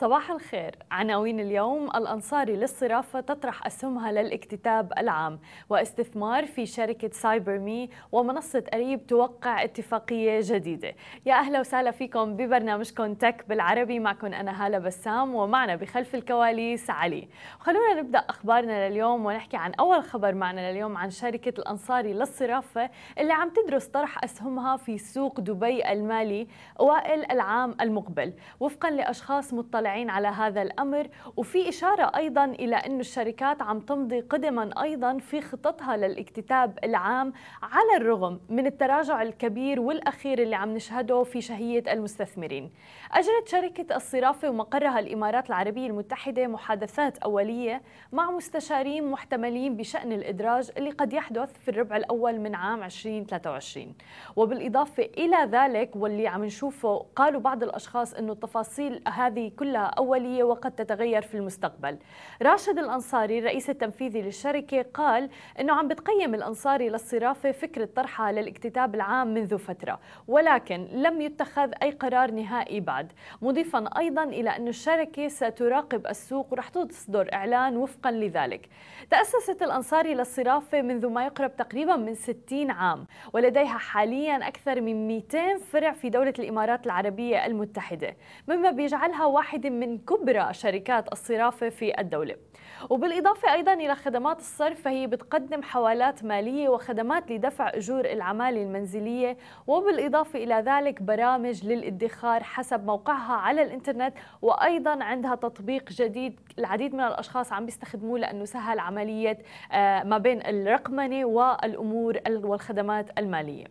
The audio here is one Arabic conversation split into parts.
صباح الخير. عناوين اليوم الأنصاري للصرافة تطرح أسهمها للاكتتاب العام واستثمار في شركة سايبر مي ومنصة قريب توقع اتفاقية جديدة. يا أهلا وسهلا فيكم ببرنامجكم Tech بالعربي. معكم أنا هالة بسام ومعنا بخلف الكواليس علي. خلونا نبدأ أخبارنا لليوم ونحكي عن أول خبر معنا لليوم عن شركة الأنصاري للصرافة اللي عم تدرس طرح أسهمها في سوق دبي المالي أوائل العام المقبل. وفقا لأشخاص مطلعين مطلعين على هذا الأمر وفي إشارة أيضا إلى إنه الشركات عم تمضي قدما أيضا في خططها للاكتتاب العام على الرغم من التراجع الكبير والأخير اللي عم نشهده في شهية المستثمرين. أجرت شركة الصرافة ومقرها الإمارات العربية المتحدة محادثات أولية مع مستشارين محتملين بشأن الإدراج اللي قد يحدث في الربع الأول من عام 2023 وبالإضافة إلى ذلك واللي عم نشوفه قالوا بعض الأشخاص إنه التفاصيل هذه كلها أولية وقد تتغير في المستقبل. راشد الأنصاري الرئيس التنفيذي للشركة قال أنه عم بتقيم الأنصاري للصرافة فكرة طرحها للاكتتاب العام منذ فترة ولكن لم يتخذ أي قرار نهائي بعد. مضيفا أيضا إلى أن الشركة ستراقب السوق ورح تصدر إعلان وفقا لذلك. تأسست الأنصاري للصرافة منذ ما يقرب تقريبا من 60 عام ولديها حاليا أكثر من 200 فرع في دولة الإمارات العربية المتحدة مما بيجعلها واحدة من كبرى شركات الصرافة في الدولة. وبالإضافة أيضا إلى خدمات الصرف فهي بتقدم حوالات مالية وخدمات لدفع أجور العمالة المنزلية. وبالإضافة إلى ذلك برامج للإدخار حسب موقعها على الإنترنت. وأيضا عندها تطبيق جديد العديد من الأشخاص عم بيستخدموه لأنه سهل عملية آه، ما بين الرقمنة والأمور والخدمات المالية.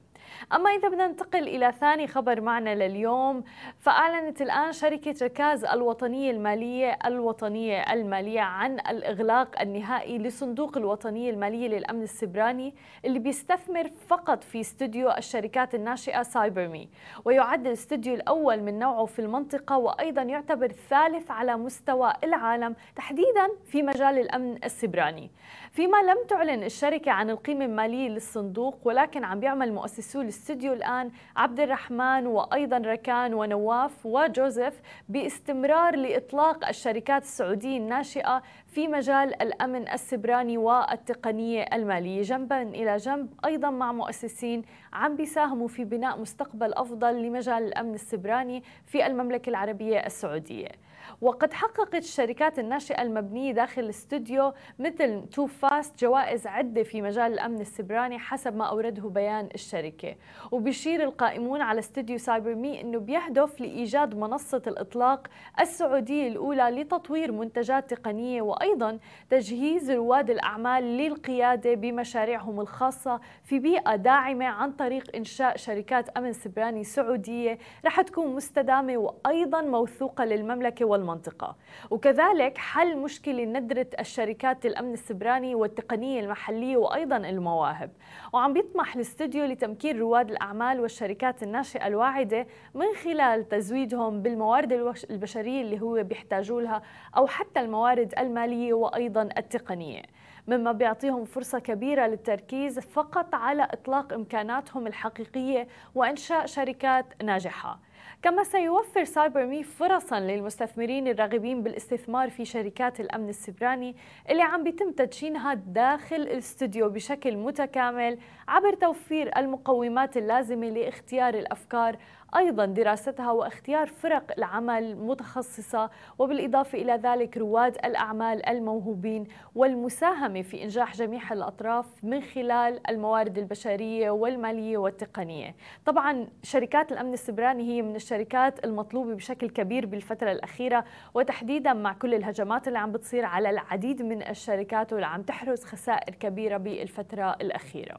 أما إذا بدنا ننتقل إلى ثاني خبر معنا لليوم فأعلنت الآن شركة ركاز الوطنية المالية الوطنية المالية عن الإغلاق النهائي لصندوق الوطنية المالية للأمن السبراني اللي بيستثمر فقط في استوديو الشركات الناشئة سايبر مي ويعد الاستوديو الأول من نوعه في المنطقة وأيضا يعتبر الثالث على مستوى العالم تحديدا في مجال الأمن السبراني. فيما لم تعلن الشركة عن القيمة المالية للصندوق ولكن عم بيعمل مؤسسو الاستوديو الآن عبد الرحمن وأيضا ركان ونواف وجوزيف باستمرار لإطلاق الشركات السعودية الناشئة في مجال الأمن السبراني والتقنية المالية. جنبا إلى جنب أيضا مع مؤسسين عم بيساهموا في بناء مستقبل أفضل لمجال الأمن السبراني في المملكة العربية السعودية. وقد حققت الشركات الناشئة المبنية داخل الاستوديو مثل تو فاست جوائز عدة في مجال الأمن السبراني حسب ما أورده بيان الشركة. وبيشير القائمون على استوديو سايبر مي أنه بيهدف لإيجاد منصة الإطلاق السعودية الأولى لتطوير منتجات تقنية وأيضا تجهيز رواد الأعمال للقيادة بمشاريعهم الخاصة في بيئة داعمة عن طريق إنشاء شركات أمن سبراني سعودية. رح تكون مستدامة وأيضا موثوقة للمملكة والمنطقة. وكذلك حل مشكلة ندرة الشركات الأمن السبراني والتقنية المحلية وأيضا المواهب. وعم بيطمح الاستوديو لتمكين رواد الأعمال والشركات الناشئة الواعدة من خلال تزويدهم بالموارد البشرية اللي هو بيحتاجوا لها أو حتى الموارد المالية وأيضا التقنية. مما بيعطيهم فرصة كبيرة للتركيز فقط على إطلاق إمكاناتهم الحقيقية وإنشاء شركات ناجحة. كما سيوفر سايبر مي فرصا للمستثمرين الراغبين بالاستثمار في شركات الأمن السبراني اللي عم بيتم تدشينها داخل الاستوديو بشكل متكامل عبر توفير المقومات اللازمة لاختيار الأفكار أيضا دراستها واختيار فرق العمل متخصصة وبالإضافة إلى ذلك رواد الأعمال الموهوبين والمساهمة في إنجاح جميع الأطراف من خلال الموارد البشرية والمالية والتقنية. طبعا شركات الأمن السبراني هي من الشركات المطلوبة بشكل كبير بالفترة الأخيرة وتحديدا مع كل الهجمات اللي عم بتصير على العديد من الشركات واللي عم تحرز خسائر كبيرة بالفترة الأخيرة.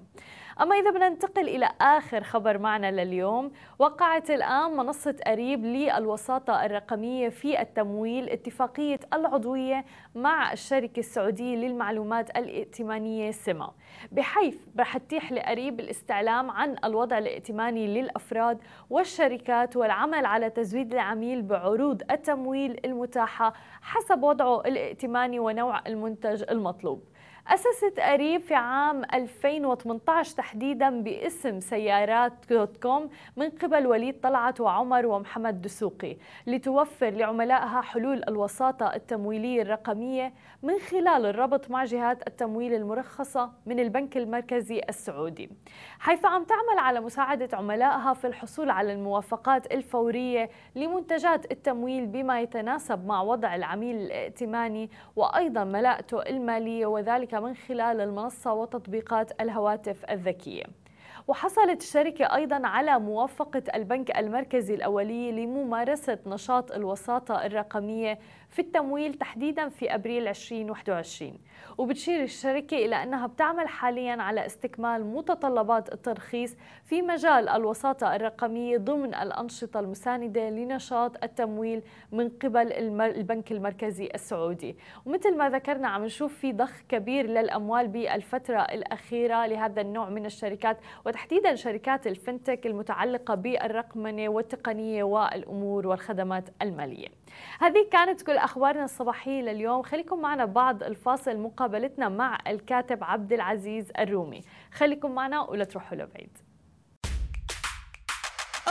أما إذا بدنا ننتقل إلى آخر خبر معنا لليوم وقعت الآن منصة قريب للوساطة الرقمية في التمويل اتفاقية العضوية مع الشركة السعودية للمعلومات الائتمانية سما. بحيث رح تتيح لقريب الاستعلام عن الوضع الائتماني للأفراد والشركات والعمل على تزويد العميل بعروض التمويل المتاحة حسب وضعه الائتماني ونوع المنتج المطلوب. أسست قريب في عام 2018 تحديدا باسم سيارات دوت كوم من قبل وليد طلعت وعمر ومحمد دسوقي لتوفر لعملائها حلول الوساطة التمويلية الرقمية من خلال الربط مع جهات التمويل المرخصة من البنك المركزي السعودي. حيث عم تعمل على مساعدة عملائها في الحصول على الموافقات الفورية لمنتجات التمويل بما يتناسب مع وضع العميل الائتماني وأيضا ملاءته المالية وذلك من خلال المنصة وتطبيقات الهواتف الذكية. وحصلت الشركة أيضا على موافقة البنك المركزي الأولي لممارسة نشاط الوساطة الرقمية في التمويل تحديدا في أبريل 2021 وبتشير الشركة إلى أنها بتعمل حاليا على استكمال متطلبات الترخيص في مجال الوساطة الرقمية ضمن الأنشطة المساندة لنشاط التمويل من قبل البنك المركزي السعودي. ومثل ما ذكرنا عم نشوف في ضخ كبير للأموال بالفترة الأخيرة لهذا النوع من الشركات وتحديدا شركات الفنتك المتعلقة بالرقمنة والتقنية والأمور والخدمات المالية. هذه كانت كل أخبارنا الصباحية لليوم خليكم معنا بعد الفاصل مقابلتنا مع الكاتب عبد العزيز الرومي خليكم معنا ولا تروحوا لبعيد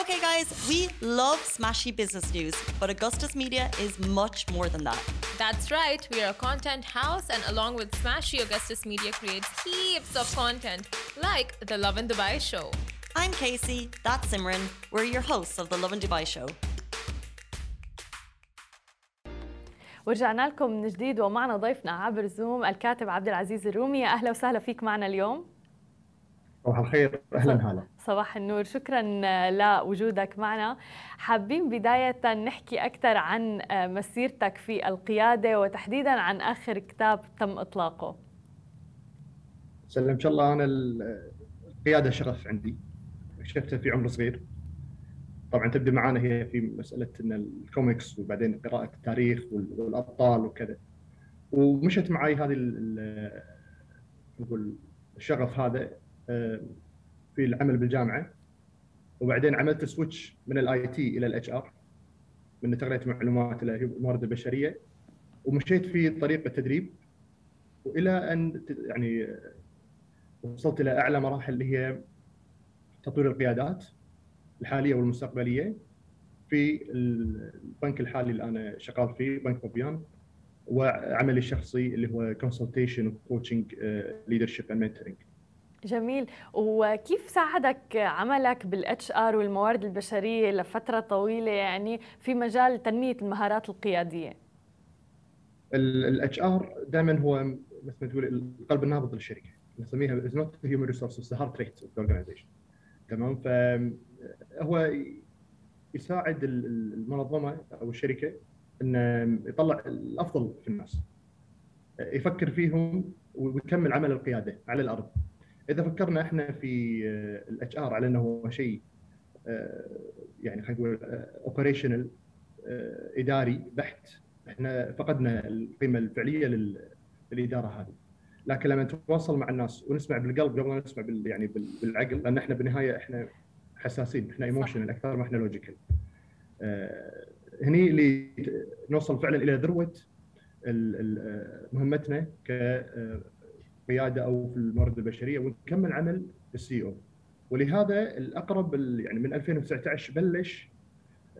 Okay, guys, we love smashy business news, but Augustus Media is much more than that. That's right, we are a content house, and along with Smashy, Augustus Media creates heaps of content, like the Love in Dubai show. I'm Casey, that's Simran. We're your hosts of the Love in Dubai show. ورجعنا لكم من جديد ومعنا ضيفنا عبر زوم الكاتب عبد العزيز الرومي. أهلا وسهلا فيك معنا اليوم. صباح الخير. أهلا هلا صباح النور. شكرا لوجودك معنا. حابين بداية نحكي أكثر عن مسيرتك في القيادة وتحديدا عن آخر كتاب تم إطلاقه. سلم ان شاء الله. أنا القيادة شغف عندي. اكتشفتها في عمر صغير. طبعا تبدا معانا هي في مسألة إن الكوميكس وبعدين قراءة التاريخ والأبطال وكذا. ومشت معي هذه نقول الشغف هذا آه، في العمل بالجامعة. وبعدين عملت switch من ال IT إلى ال HR من تقنيه معلومات إلى الموارد البشرية. ومشيت في طريق التدريب وإلى أن يعني وصلت إلى أعلى مراحل اللي هي تطوير القيادات. الحالية والمستقبلية في البنك الحالي اللي أنا شغال فيه بنك بوبيان وعملي الشخصي اللي هو consultation و coaching leadership and mentoring جميل. وكيف ساعدك عملك بال HR والموارد البشرية لفترة طويلة؟ يعني في مجال تنمية المهارات القيادية. ال HR دائما هو مثل ما تقول القلب النابض للشركة نسميها is not human resources heart rate of تمام؟ فهو يساعد المنظمة أو الشركة انه يطلع الأفضل في الناس. يفكر فيهم ويكمل عمل القيادة على الأرض. إذا فكرنا إحنا في ال HR على إنه هو شيء يعني خلينا نقول operational إداري بحت إحنا فقدنا القيمة الفعلية للإدارة هذه. لكن لما نتواصل مع الناس ونسمع بالقلب قبل ما نسمع بال يعني بالعقل لأن إحنا بالنهاية إحنا حساسين إحنا emotional أكثر ما إحنا logical آه هني اللي نوصل فعلا إلى ذروة مهمتنا كقياده أو في الموارد البشرية ونكمل عمل الـ CEO ولهذا الأقرب يعني من 2019 بلش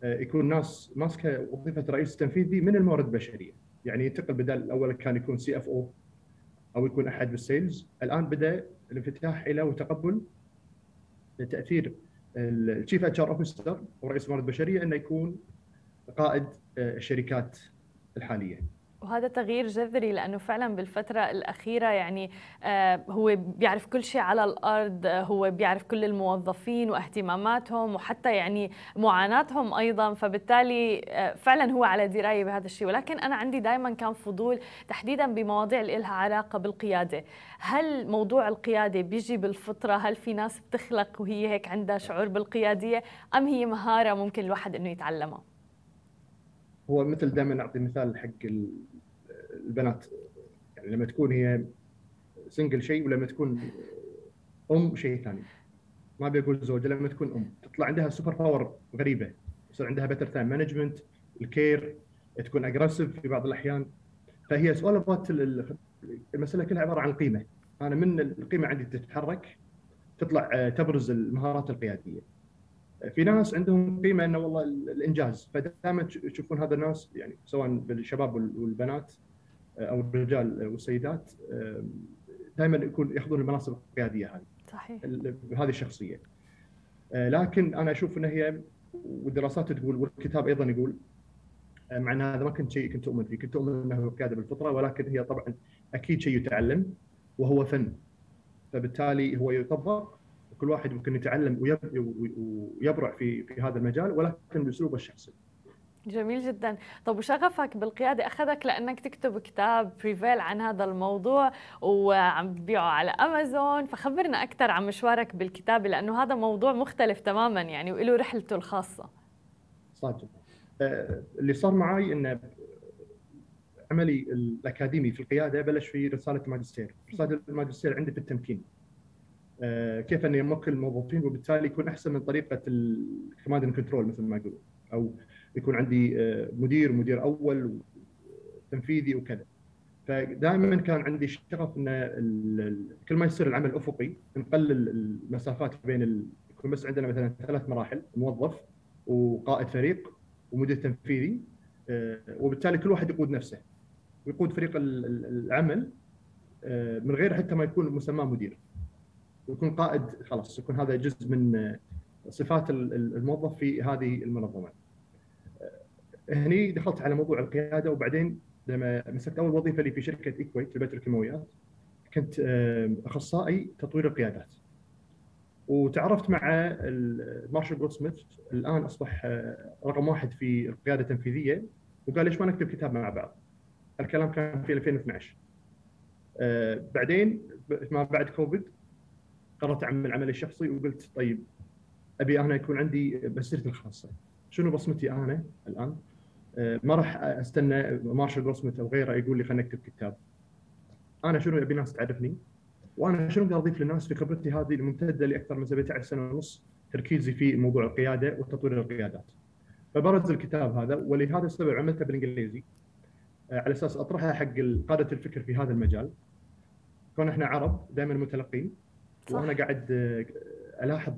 يكون ناس ماسكة وظيفة رئيس تنفيذي من الموارد البشرية. يعني ينتقل بدل الأول كان يكون CFO أو يكون أحد بال sales الآن بدأ الانفتاح إلى وتقبل تاثير ال chief HR officer ورئيس الموارد البشرية انه يكون قائد الشركات الحالية. وهذا تغيير جذري لأنه فعلا بالفترة الأخيرة يعني آه هو بيعرف كل شيء على الأرض هو بيعرف كل الموظفين واهتماماتهم وحتى يعني معاناتهم أيضا فبالتالي آه فعلا هو على دراية بهذا الشيء. ولكن أنا عندي دائما كان فضول تحديدا بمواضيع اللي لها علاقة بالقيادة. هل موضوع القيادة بيجي بالفطرة؟ هل في ناس بتخلق وهي هيك عندها شعور بالقيادية؟ أم هي مهارة ممكن الواحد إنه يتعلمها؟ هو مثل دائما نعطي مثال حق البنات. يعني لما تكون هي single شيء ولما تكون أم شيء ثاني. ما بيقول زوجة لما تكون أم. تطلع عندها super power غريبة. يصير عندها better time management الكير تكون aggressive في بعض الأحيان. فهي سؤال أبغى المسألة كلها عبارة عن القيمه أنا من القيمة عندي تتحرك تطلع آه، تبرز المهارات القيادية. في ناس عندهم قيمة إنه والله الإنجاز. فدائما تشوفون هذا الناس يعني سواء بالشباب والبنات آه، أو الرجال والسيدات دائما يكون يأخذون المناصب القيادية هذه. صحيح. هذه الشخصية. لكن أنا أشوف ان هي والدراسات تقول والكتاب أيضا يقول مع إن هذا ما كنت شيء كنت أؤمن فيه، كنت أؤمن إنه قيادة بالفطرة ولكن هي طبعا أكيد شيء يتعلم وهو فن. فبالتالي هو يطبق وكل واحد ممكن يتعلم ويبرع في في هذا المجال ولكن باسلوبه الشخصي. جميل جدا. طب وشغفك بالقيادة؟ أخذك لأنك تكتب كتاب بريفيل عن هذا الموضوع وعم تبيعه على أمازون فخبرنا أكثر عن مشوارك بالكتابة لأنه هذا موضوع مختلف تماما يعني وله رحلته الخاصة. صادق. آه، اللي صار معي أن عملي الأكاديمي في القيادة بلش في رسالة الماجستير. رسالة الماجستير عندي في التمكين. كيف اني امكن الموظفين وبالتالي يكون أحسن من طريقة ال command control مثل ما يقولون. أو يكون عندي آه، مدير مدير أول تنفيذي وكذا. فدائما كان عندي شغف أن كل ما يصير العمل أفقي نقلل المسافات بين ال... يكون بس عندنا مثلا ثلاث مراحل موظف وقائد فريق ومدير تنفيذي آه، وبالتالي كل واحد يقود نفسه ويقود فريق العمل آه، من غير حتى ما يكون مسماه مدير. ويكون قائد خلاص يكون هذا جزء من صفات الموظف في هذه المنظمة. هني دخلت على موضوع القيادة وبعدين لما مسكت أول وظيفة لي في شركة ايكويت البتروكيماويات كنت أخصائي تطوير القيادات وتعرفت مع مارشال جولد سميث الآن أصبح آه، رقم واحد في القيادة التنفيذية وقال ليش ما نكتب كتاب مع بعض؟ الكلام كان في 2012 آه، بعدين ما بعد كوفيد قررت أعمل عملي الشخصي وقلت طيب أبي أنا يكون عندي مسيرتي الخاصة. شنو بصمتي أنا الآن؟ آه، ما راح أستنى مارشال جولسميث أو غيره يقول لي خلينا نكتب كتاب. أنا شنو أبي ناس تعرفني؟ وأنا شنو أقدر أضيف للناس في خبرتي هذه الممتدة لأكثر من 17 سنة ونص تركيزي في موضوع القيادة وتطوير القيادات. فبرز الكتاب هذا ولهذا السبب عملته بالإنجليزي. آه، على أساس أطرحها حق قادة الفكر في هذا المجال. كون إحنا عرب دائما متلقين. وأنا قاعد آه، ألاحظ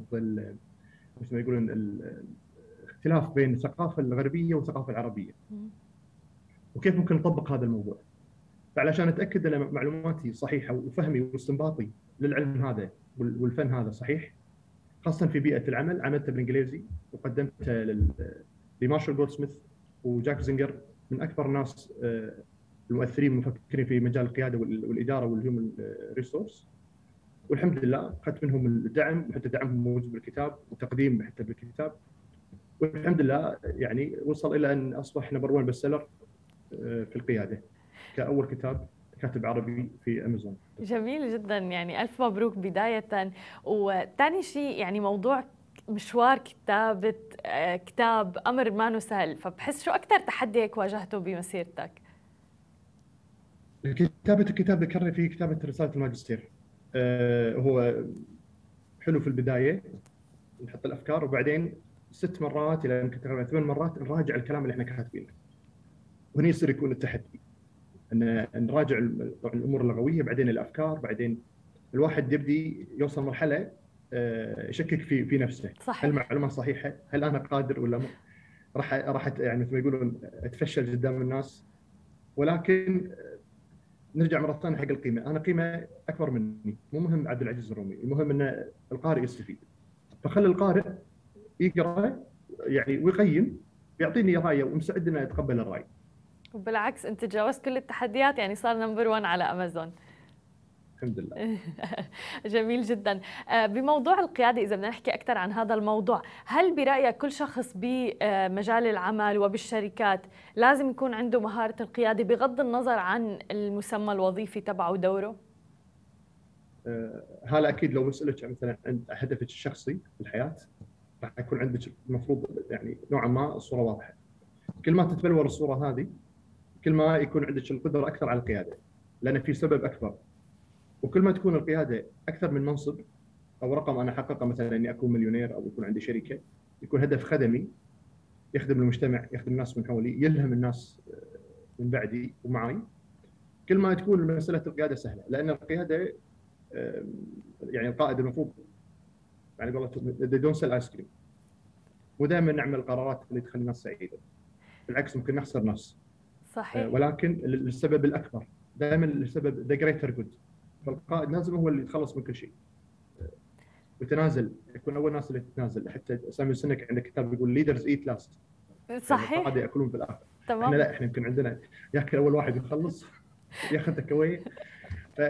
مثل ما يقولون اختلاف بين الثقافة الغربية والثقافة العربية. وكيف ممكن نطبق هذا الموضوع؟ فعلشان أتأكد أن معلوماتي صحيحة وفهمي واستنباطي للعلم هذا والفن هذا صحيح خاصة في بيئة العمل عملته بالإنجليزي وقدمته لمارشال جولد سميث وجاك زينجر من أكبر الناس آه، المؤثرين المفكرين في مجال القيادة والإدارة وال human resource والحمد لله أخذت منهم الدعم وحتى دعمهم موجود بالكتاب وتقديم حتى بالكتاب. والحمد لله يعني وصل إلى أن أصبح number 1 best seller في القيادة. كأول كتاب كاتب عربي في امازون جميل جدا. يعني ألف مبروك بداية. وثاني شيء يعني موضوع مشوار كتابة آه، كتاب أمر ما سهل فبحس شو أكثر تحدي هيك واجهته بمسيرتك؟ كتابة الكتاب ذكرني في كتابة رسالة الماجستير. هو حلو في البداية نحط الأفكار وبعدين ست مرات إلى يمكن تقريبا ثمان مرات نراجع الكلام اللي إحنا كاتبينه. وهنا يصير يكون التحدي ان نراجع الأمور اللغوية بعدين الأفكار بعدين الواحد يبدي يوصل مرحلة آه، يشكك في في نفسه صحيح. هل المعلومات صحيحة؟ هل أنا قادر ولا م... راح راح يعني مثل ما يقولون أتفشل قدام الناس ولكن نرجع مرة ثانية حق القيمة، أنا قيمة أكبر مني، مو مهم عبد العزيز الرومي، المهم إن القارئ يستفيد. فخلي القارئ يقرا يعني ويقيم يعطيني رأيه ومستعد انه يتقبل الرأي. وبالعكس أنت تجاوزت كل التحديات يعني صار نمبر 1 على امازون الحمد لله جميل جدا آه، بموضوع القيادة إذا بدنا نحكي أكثر عن هذا الموضوع هل برأيك كل شخص بمجال العمل وبالشركات لازم يكون عنده مهارة القيادة بغض النظر عن المسمى الوظيفي تبعه ودوره؟ آه، هذا أكيد لو بسألك مثلا عن هدفك الشخصي في الحياة راح يكون عندك المفروض يعني نوعا ما الصورة واضحة. كل ما تتبلور الصورة هذه كل ما يكون عندك القدرة أكثر على القيادة لأن في سبب أكبر. وكل ما تكون القيادة أكثر من منصب أو رقم أنا أحققه مثلا إني أكون مليونير أو يكون عندي شركة يكون هدف خدمي يخدم المجتمع يخدم الناس من حولي يلهم الناس من بعدي ومعي. كل ما تكون مسألة القيادة سهلة لأن القيادة يعني القائد المفروض يعني قولتهم they don't sell ice cream. ودائما نعمل قرارات اللي تخلي الناس سعيدة. بالعكس ممكن نخسر ناس. صحيح. ولكن للسبب الأكبر. دائما لسبب the greater good فالقائد لازم هو اللي يتخلص من كل شيء. وتنازل يكون أول الناس اللي تتنازل. حتى سايمون سينك عنده كتاب يقول leaders eat last صحيح. القائد يأكلون في الآخر. تمام. إحنا لا إحنا يمكن عندنا ياكل أول واحد يخلص ياخذ تكوي ف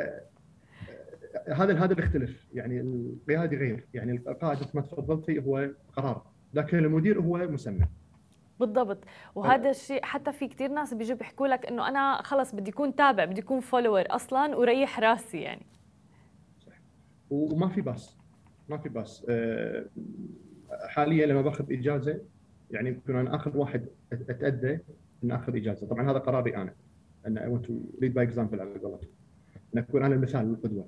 هذا هذا بيختلف. يعني القيادي غير. يعني القائد مثل ما تفضلتي هو قرار. لكن المدير هو مسمى. بالضبط. وهذا الشيء حتى في كثير ناس بيجوا بيحكوا لك إنه أنا خلص بدي اكون تابع بدي اكون follower أصلا وريح راسي يعني. صح. وما في باس ما في باس أه، حاليا لما باخذ إجازة يعني يمكن أنا آخر واحد أتأدى ان آخذ إجازة. طبعا هذا قراري أنا إن I want to lead by example على قولتهم. إن أكون أنا المثال القدوة.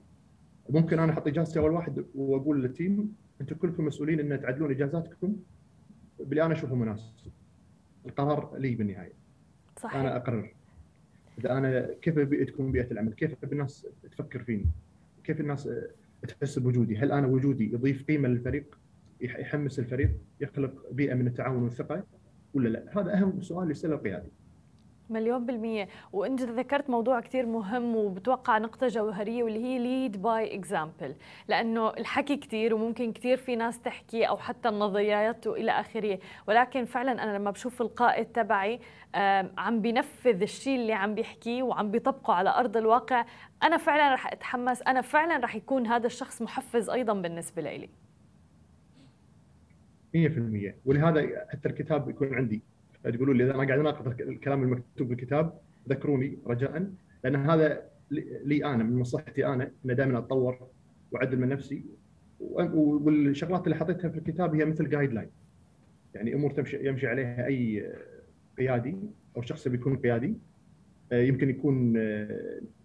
ممكن أنا أحط إجازتي أول واحد وأقول للتيم أنتم كلكم مسؤولين إن تعدلون إجازاتكم باللي أنا اشوفه مناسب. القرار لي بالنهاية. صحيح. أنا أقرر. إذا أنا كيف ابي تكون بيئة العمل؟ كيف الناس تفكر فيني؟ كيف الناس تحس بوجودي؟ هل أنا وجودي يضيف قيمة للفريق؟ يحمس الفريق؟ يخلق بيئة من التعاون والثقة؟ ولا لا؟ هذا أهم سؤال يساله القيادي. مليون بالمية. وإنت ذكرت موضوع كتير مهم وبتوقع نقطة جوهرية واللي هي lead by example لأنه الحكي كتير وممكن كتير في ناس تحكي أو حتى النظريات وإلى آخره. ولكن فعلا أنا لما بشوف القائد تبعي عم بينفذ الشيء اللي عم بيحكيه وعم بيطبقه على أرض الواقع أنا فعلا رح أتحمس. أنا فعلا رح يكون هذا الشخص محفز أيضا بالنسبة لي 100% ولهذا حتى الكتاب يكون عندي. تقولوا لي إذا أنا قاعد اناقض الكلام المكتوب بالكتاب ذكروني رجاء لأن هذا لي أنا من مصلحتي أنا ان دائما أتطور واعدل من نفسي. والشغلات اللي حطيتها في الكتاب هي مثل جايد لاين يعني أمور تمشي يمشي عليها أي قيادي أو شخص بيكون قيادي. يمكن يكون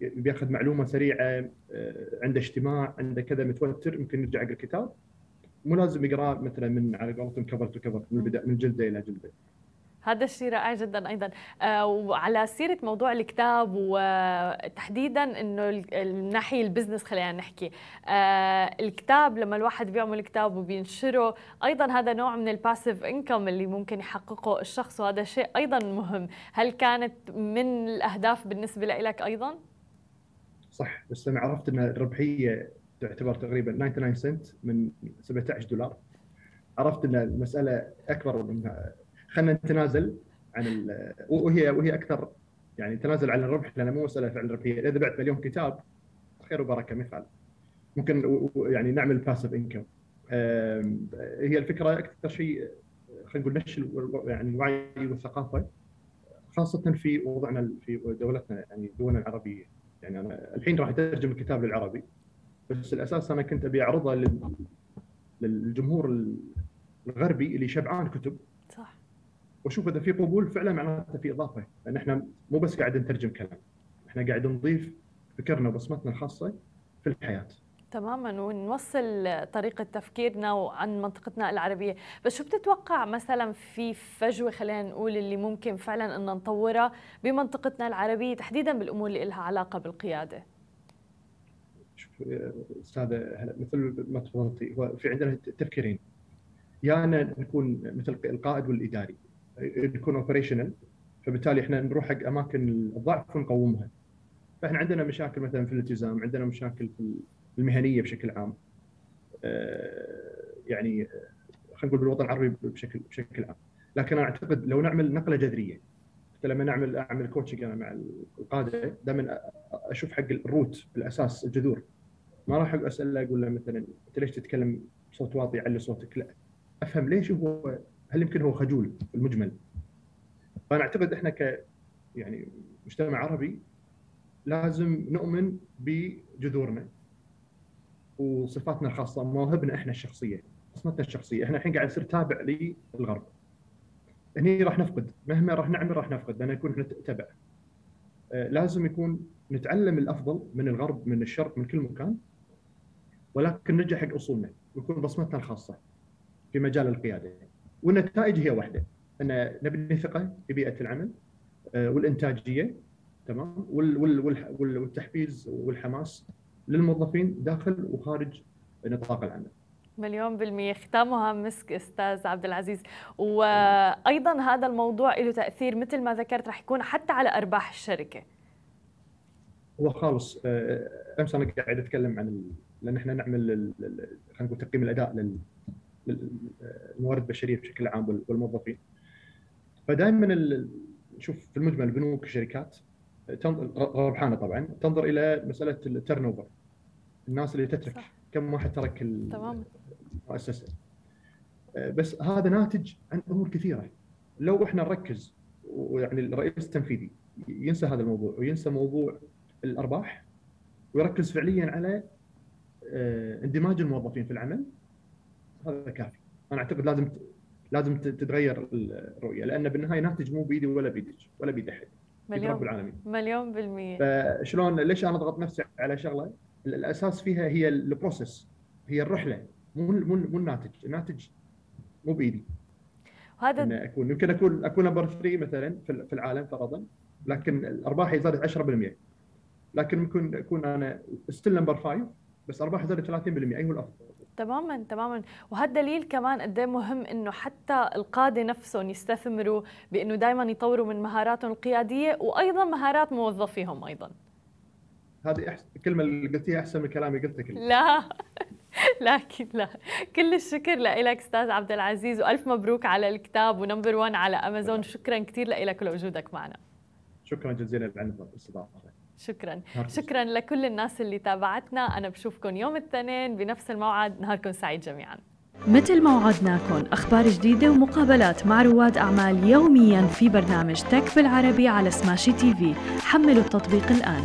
بيأخذ معلومة سريعة عنده اجتماع عنده كذا متوتر يمكن يرجع يقرأ الكتاب. مو لازم يقراه مثلا من على قولتهم cover to cover من البدايه من جلدة إلى جلدة. هذا الشيء رائع جدا أيضا. آه، وعلى سيرة موضوع الكتاب وتحديدا إنه الناحية ال business خلينا نحكي. آه، الكتاب لما الواحد بيعمل كتاب وبينشره أيضا هذا نوع من ال passive income اللي ممكن يحققه الشخص وهذا شيء أيضا مهم. هل كانت من الأهداف بالنسبة لك أيضا؟ صح بس لما عرفت إن الربحية تعتبر تقريبا 99 سنت من 17 دولار. عرفت إن المسألة أكبر من خلينا نتنازل عن وهي وهي أكثر يعني تنازل عن الربح لأن مو مسألة فعل ربحيه إذا بعت مليون كتاب خير وبركة يفعل ممكن يعني نعمل باسف انكم هي الفكرة أكثر شيء خلينا نقول نشر يعني الوعي والثقافة خاصة في وضعنا في دولتنا يعني دولنا العربيه يعني أنا الحين راح أترجم الكتاب للعربي بس الأساس أنا كنت أبي أعرضه للجمهور الغربي اللي شبعان كتب. واشوف إذا في قبول فعلا معناته في إضافة لأن إحنا مو بس قاعد نترجم كلام إحنا قاعد نضيف فكرنا وبصمتنا الخاصة في الحياة. تماما ونوصل طريقة تفكيرنا وعن منطقتنا العربية. بس شو بتتوقع مثلا في فجوة خلينا نقول اللي ممكن فعلا أن نطورها بمنطقتنا العربية تحديدا بالأمور اللي لها علاقة بالقيادة؟ أستاذة مثل ما تفضلتي هو في عندنا تفكيرين. يا أنا نكون مثل القائد والإداري. نكون اوبريشنال فبالتالي إحنا نروح حق أماكن الضعف ونقومها. فإحنا عندنا مشاكل مثلا في الالتزام عندنا مشاكل في المهنية بشكل عام. يعني خلينا نقول بالوطن العربي بشكل بشكل عام. لكن أنا أعتقد لو نعمل نقلة جذرية حتى لما نعمل أعمل coaching أنا مع القادة دائما أشوف حق ال root الاساس الجذور. ما راح اساله أقول له مثلا أنت ليش تتكلم بصوت واطي علي صوتك؟ لا. أفهم ليش هو هل يمكن هو خجول في المجمل؟ فأنا أعتقد إحنا ك يعني مجتمع عربي لازم نؤمن بجذورنا وصفاتنا الخاصة مواهبنا إحنا الشخصية بصمتنا الشخصية. إحنا الحين قاعد نصير تابع للغرب هني راح نفقد. مهما راح نعمل راح نفقد. لأن نكون إحنا تبع. آه، لازم يكون نتعلم الأفضل من الغرب من الشرق من كل مكان. ولكن نرجع حق أصولنا. ويكون بصمتنا الخاصة في مجال القيادة. والنتائج هي واحدة. أن نبني ثقة في بيئة العمل آه، والإنتاجية تمام؟ وال- وال- وال- وال- والتحفيز والحماس للموظفين داخل وخارج نطاق العمل. مليون بالمية. ختامها مسك أستاذ عبد العزيز. وأيضا هذا الموضوع له تأثير مثل ما ذكرت رح يكون حتى على أرباح الشركة. هو خالص. آه، أمس أنا قاعد أتكلم عن. لأن إحنا نعمل خلينا نقول تقييم الأداء لل... للموارد البشرية بشكل عام وال- والموظفين. فدائما ال... شوف في المجمل بنوك الشركات تنظر ربحانه طبعا تنظر إلى مسألة ال turnover الناس اللي تترك صح. كم واحد ترك المؤسسه آه، بس هذا ناتج عن أمور كثيرة لو إحنا نركز ويعني الرئيس التنفيذي ينسى هذا الموضوع وينسى موضوع الأرباح ويركز فعليا على آه، اندماج الموظفين في العمل هذا كافي. أنا أعتقد لازم لازم تتغير الرؤية لأن بالنهاية ناتج مو بيدي ولا بيدك ولا بيد أحد. بيد رب مليون العالمين. مليون بالمية. فشلون ليش أنا اضغط نفسي على شغلة؟ ال- الأساس فيها هي ال process هي الرحلة مو مو مو الناتج. الناتج مو بايدي وهذا إن اكون يمكن اكون أكون number 3 مثلا في ال- في العالم فرضا لكن الأرباح زادت 10% لكن ممكن أكون أنا still number 5 بس ارباح زادت 30% اي هو الأفضل. تماما تماما. وهذا دليل كمان قد إيه مهم إنه حتى القادة نفسهم يستثمروا بإنه دائما يطوروا من مهاراتهم القيادية وأيضا مهارات موظفيهم أيضا. هذه أحسن الكلمة اللي قلتيها أحسن من كلامي قلته كله لا. لكن لا. كل الشكر لك أستاذ عبد العزيز وألف مبروك على الكتاب و number 1 على أمازون. شكرا. كثير لك ولوجودك معنا. شكرا جزيلا على الاستضافه شكرا. شكرا لكل الناس اللي تابعتنا. أنا بشوفكم يوم الاثنين بنفس الموعد. نهاركم سعيد جميعا. مثل ما وعدناكم أخبار جديدة ومقابلات مع رواد أعمال يوميا في برنامج تك بالعربي على سماشي تي في حملوا التطبيق الآن.